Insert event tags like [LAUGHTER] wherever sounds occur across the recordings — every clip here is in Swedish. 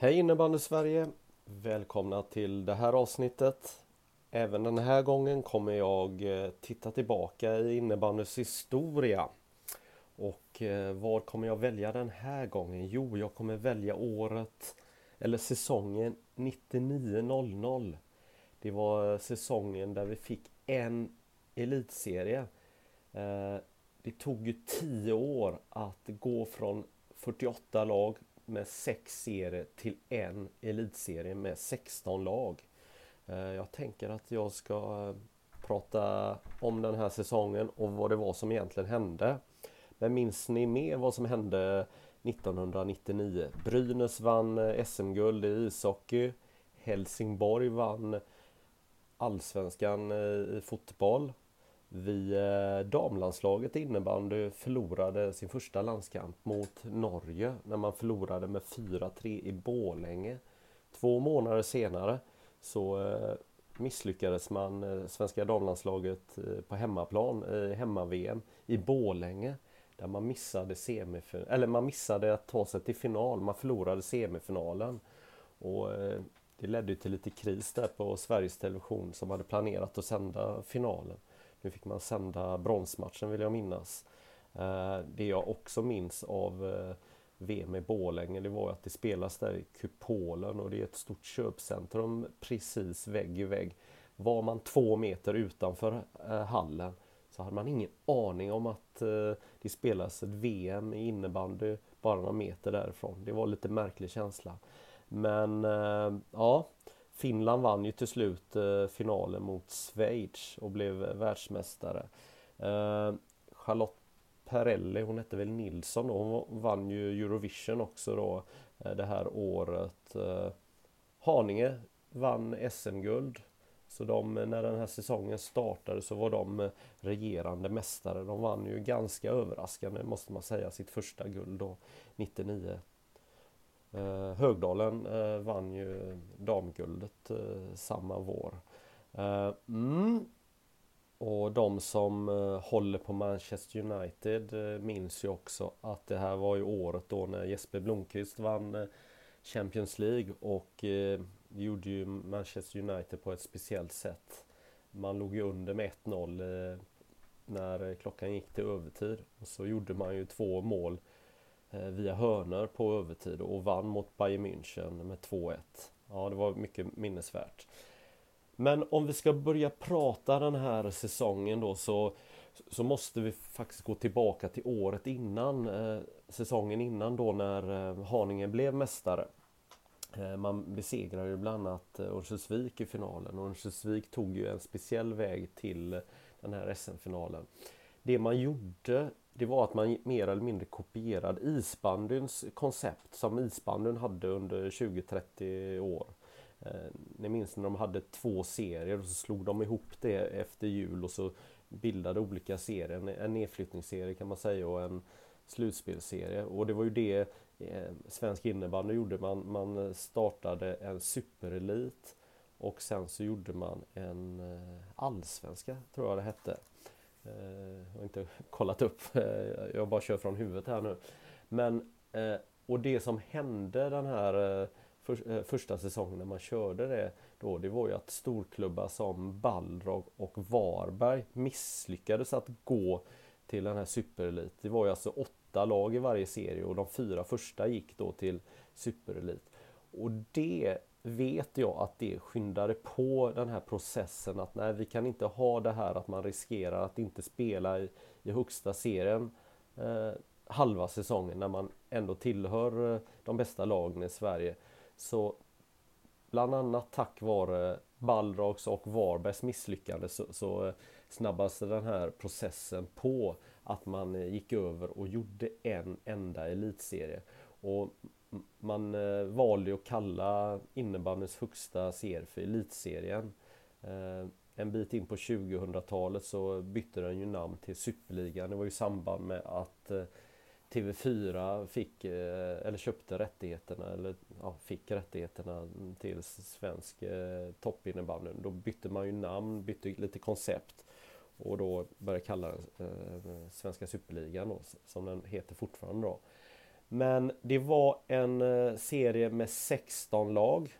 Hej innebandy Sverige! Välkomna till det här avsnittet. Även den här gången kommer jag eh, titta tillbaka i innebandyns historia. Och eh, vad kommer jag välja den här gången? Jo, jag kommer välja året eller säsongen 99-00. Det var eh, säsongen där vi fick en elitserie. Det tog ju 10 år att gå från 48 lag med sex serier till en elitserie med 16 lag. Eh, jag tänker att jag ska eh, prata om den här säsongen och vad det var som egentligen hände. Men minns ni mer vad som hände 1999? Brynäs vann eh, SM-guld i ishockey. Helsingborg vann Allsvenskan i fotboll. Vi eh, damlandslaget innebandy förlorade sin första landskamp mot Norge när man förlorade med 4-3 i Bålänge. Två månader senare så eh, misslyckades man, eh, svenska damlandslaget, eh, på hemmaplan i hemma-VM i Bålänge. Där man missade, semifinal... eller man missade att ta sig till final, man förlorade semifinalen. Och det ledde till lite kris där på Sveriges Television som hade planerat att sända finalen. Nu fick man sända bronsmatchen vill jag minnas. Eh, det jag också minns av eh, VM i Borlänge det var att det spelas där i Kupolen och det är ett stort köpcentrum precis vägg i vägg. Var man två meter utanför eh, hallen så hade man ingen aning om att det spelas ett VM i innebandy bara några meter därifrån. Det var lite märklig känsla. Men ja, Finland vann ju till slut eh, finalen mot Schweiz och blev världsmästare. Eh, Charlotte Perrelli, hon hette väl Nilsson då, hon vann ju Eurovision också då eh, det här året. Haninge vann SM-guld. Så de, när den här säsongen startade så var de regerande mästare. De vann ju ganska överraskande måste man säga sitt första guld då 99 Eh, Högdalen eh, vann ju damguldet eh, samma vår. Eh, mm. Och de som eh, håller på Manchester United eh, minns ju också att det här var ju året då när Jesper Blomqvist vann Champions League och gjorde ju Manchester United på ett speciellt sätt. Man låg ju under med 1-0 när klockan gick till övertid och så gjorde man ju två mål Eh, Eh, via hörnor på övertid och vann mot Bayern München med 2-1. Ja, det var mycket minnesvärt. Men om vi ska börja prata den här säsongen då så, så måste vi faktiskt gå tillbaka till året innan, eh, säsongen innan då när eh, Haninge blev mästare. Eh, man besegrade ju bland annat eh, Örnsköldsvik i finalen och Örnsköldsvik tog ju en speciell väg till den här SM-finalen. Det man gjorde det var att man mer eller mindre kopierade isbandyns koncept som isbandyn hade under 20-30 år. Eh, ni minns när de hade två serier och så slog de ihop det efter jul och så bildade olika serier. En nedflyttningsserie kan man säga och en slutspelserie. Och det var ju det eh, svensk innebandy gjorde. Man, man startade en superelit och sen så gjorde man en eh, allsvenska, tror jag det hette. Eh, jag har inte [LAUGHS] kollat upp, eh, jag bara kör från huvudet här nu. Men, eh, och det som hände den här för, första säsongen när man körde det då, det var ju att storklubbar som Balrog och Varberg misslyckades att gå till den här superelit. Det var ju alltså åtta lag i varje serie och de fyra första gick då till superelit. Och det vet jag att det skyndade på den här processen att nej, vi kan inte ha det här att man riskerar att inte spela i, i högsta serien eh, halva säsongen när man ändå tillhör eh, de bästa lagen i Sverige. Så bland annat tack vare Balrogs och Varbergs misslyckande så, så eh, snabbas den här processen på att man eh, gick över och gjorde en enda elitserie. Och man eh, valde att kalla innebandyns högsta serie för Elitserien. Eh, en bit in på 2000-talet så bytte den ju namn till Superligan. Det var ju i samband med att eh, TV4 fick, eh, eller köpte rättigheterna, eller ja, fick rättigheterna till svensk eh, toppinnebandy. Då bytte man ju namn, bytte lite koncept och då började kalla den eh, Svenska Superligan då, som den heter fortfarande då. Men det var en eh, serie med 16 lag.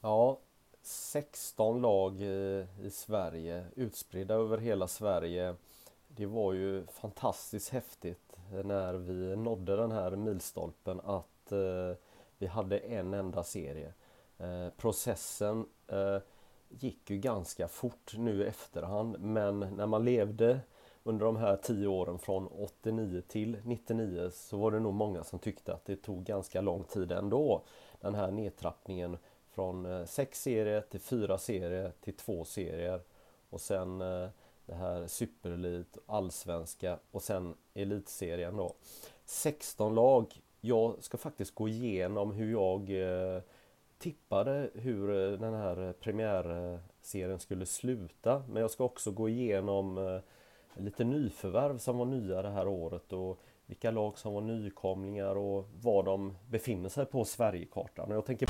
Ja, 16 lag i, i Sverige, utspridda över hela Sverige. Det var ju fantastiskt häftigt eh, när vi nådde den här milstolpen att eh, vi hade en enda serie. Eh, processen eh, gick ju ganska fort nu i efterhand men när man levde under de här tio åren från 89 till 99 så var det nog många som tyckte att det tog ganska lång tid ändå. Den här nedtrappningen från eh, sex serier till fyra serier till två serier och sen eh, det här superelit, allsvenska och sen elitserien då. 16 lag. Jag ska faktiskt gå igenom hur jag eh, tippade hur den här premiärserien skulle sluta. Men jag ska också gå igenom lite nyförvärv som var nya det här året och vilka lag som var nykomlingar och var de befinner sig på Sverigekartan. Jag tänker...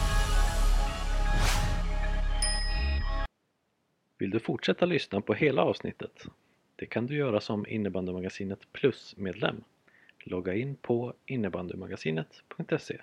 Vill du fortsätta lyssna på hela avsnittet? Det kan du göra som innebandymagasinet Plus-medlem. Logga in på innebandymagasinet.se